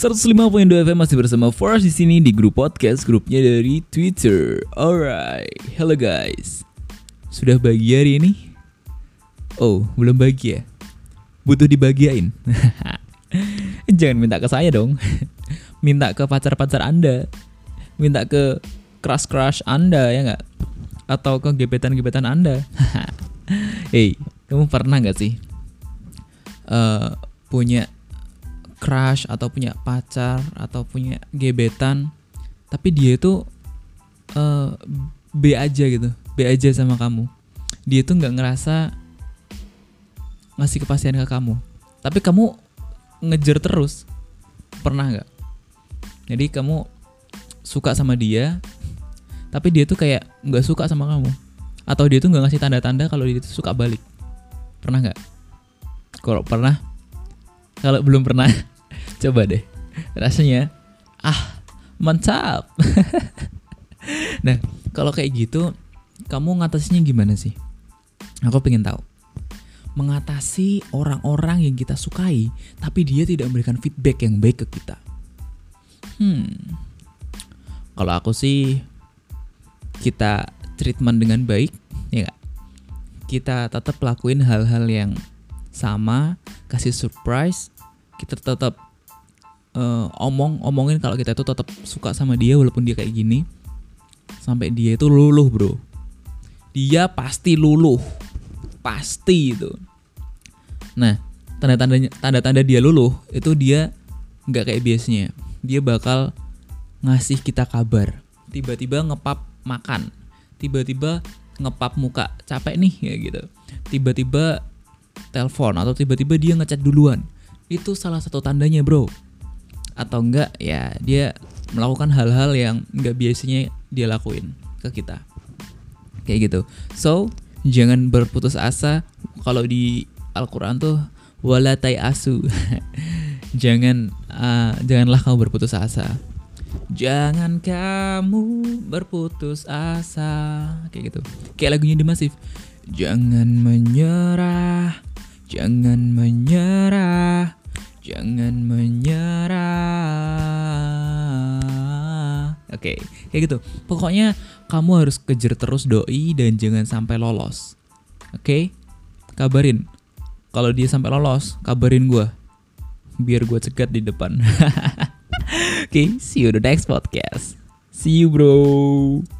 105.2 FM masih bersama Forest di sini di grup podcast grupnya dari Twitter. Alright, hello guys. Sudah bagi hari ini? Oh, belum bagi ya? Butuh dibagiain. Jangan minta ke saya dong. minta ke pacar-pacar Anda. Minta ke crush-crush Anda ya nggak? Atau ke gebetan-gebetan Anda. hey, kamu pernah nggak sih uh, punya crush atau punya pacar atau punya gebetan tapi dia itu uh, B aja gitu B aja sama kamu. Dia tuh nggak ngerasa ngasih kepastian ke kamu. Tapi kamu ngejar terus. Pernah nggak? Jadi kamu suka sama dia tapi dia tuh kayak nggak suka sama kamu. Atau dia tuh nggak ngasih tanda-tanda kalau dia tuh suka balik. Pernah nggak? Kalau pernah? Kalau belum pernah Coba deh. Rasanya ah, mantap. nah, kalau kayak gitu kamu ngatasinya gimana sih? Aku pengen tahu. Mengatasi orang-orang yang kita sukai tapi dia tidak memberikan feedback yang baik ke kita. Hmm. Kalau aku sih kita treatment dengan baik, ya gak? Kita tetap lakuin hal-hal yang sama, kasih surprise, kita tetap uh, omong omongin kalau kita itu tetap suka sama dia walaupun dia kayak gini. Sampai dia itu luluh bro. Dia pasti luluh. Pasti itu. Nah tanda tandanya tanda tanda dia luluh itu dia nggak kayak biasanya. Dia bakal ngasih kita kabar. Tiba-tiba ngepap makan. Tiba-tiba ngepap muka capek nih ya gitu. Tiba-tiba telepon atau tiba-tiba dia ngechat duluan. Itu salah satu tandanya bro atau enggak ya dia melakukan hal-hal yang enggak biasanya dia lakuin ke kita. Kayak gitu. So jangan berputus asa kalau di Al-Quran tuh wala asu jangan uh, janganlah kamu berputus asa. Jangan kamu berputus asa. Kayak gitu. Kayak lagunya The Massive jangan menyerah jangan menyerah Jangan Oke, okay, kayak gitu. Pokoknya kamu harus kejar terus doi dan jangan sampai lolos. Oke? Okay? Kabarin. Kalau dia sampai lolos, kabarin gue. Biar gue cegat di depan. Oke, okay, see you the next podcast. See you bro.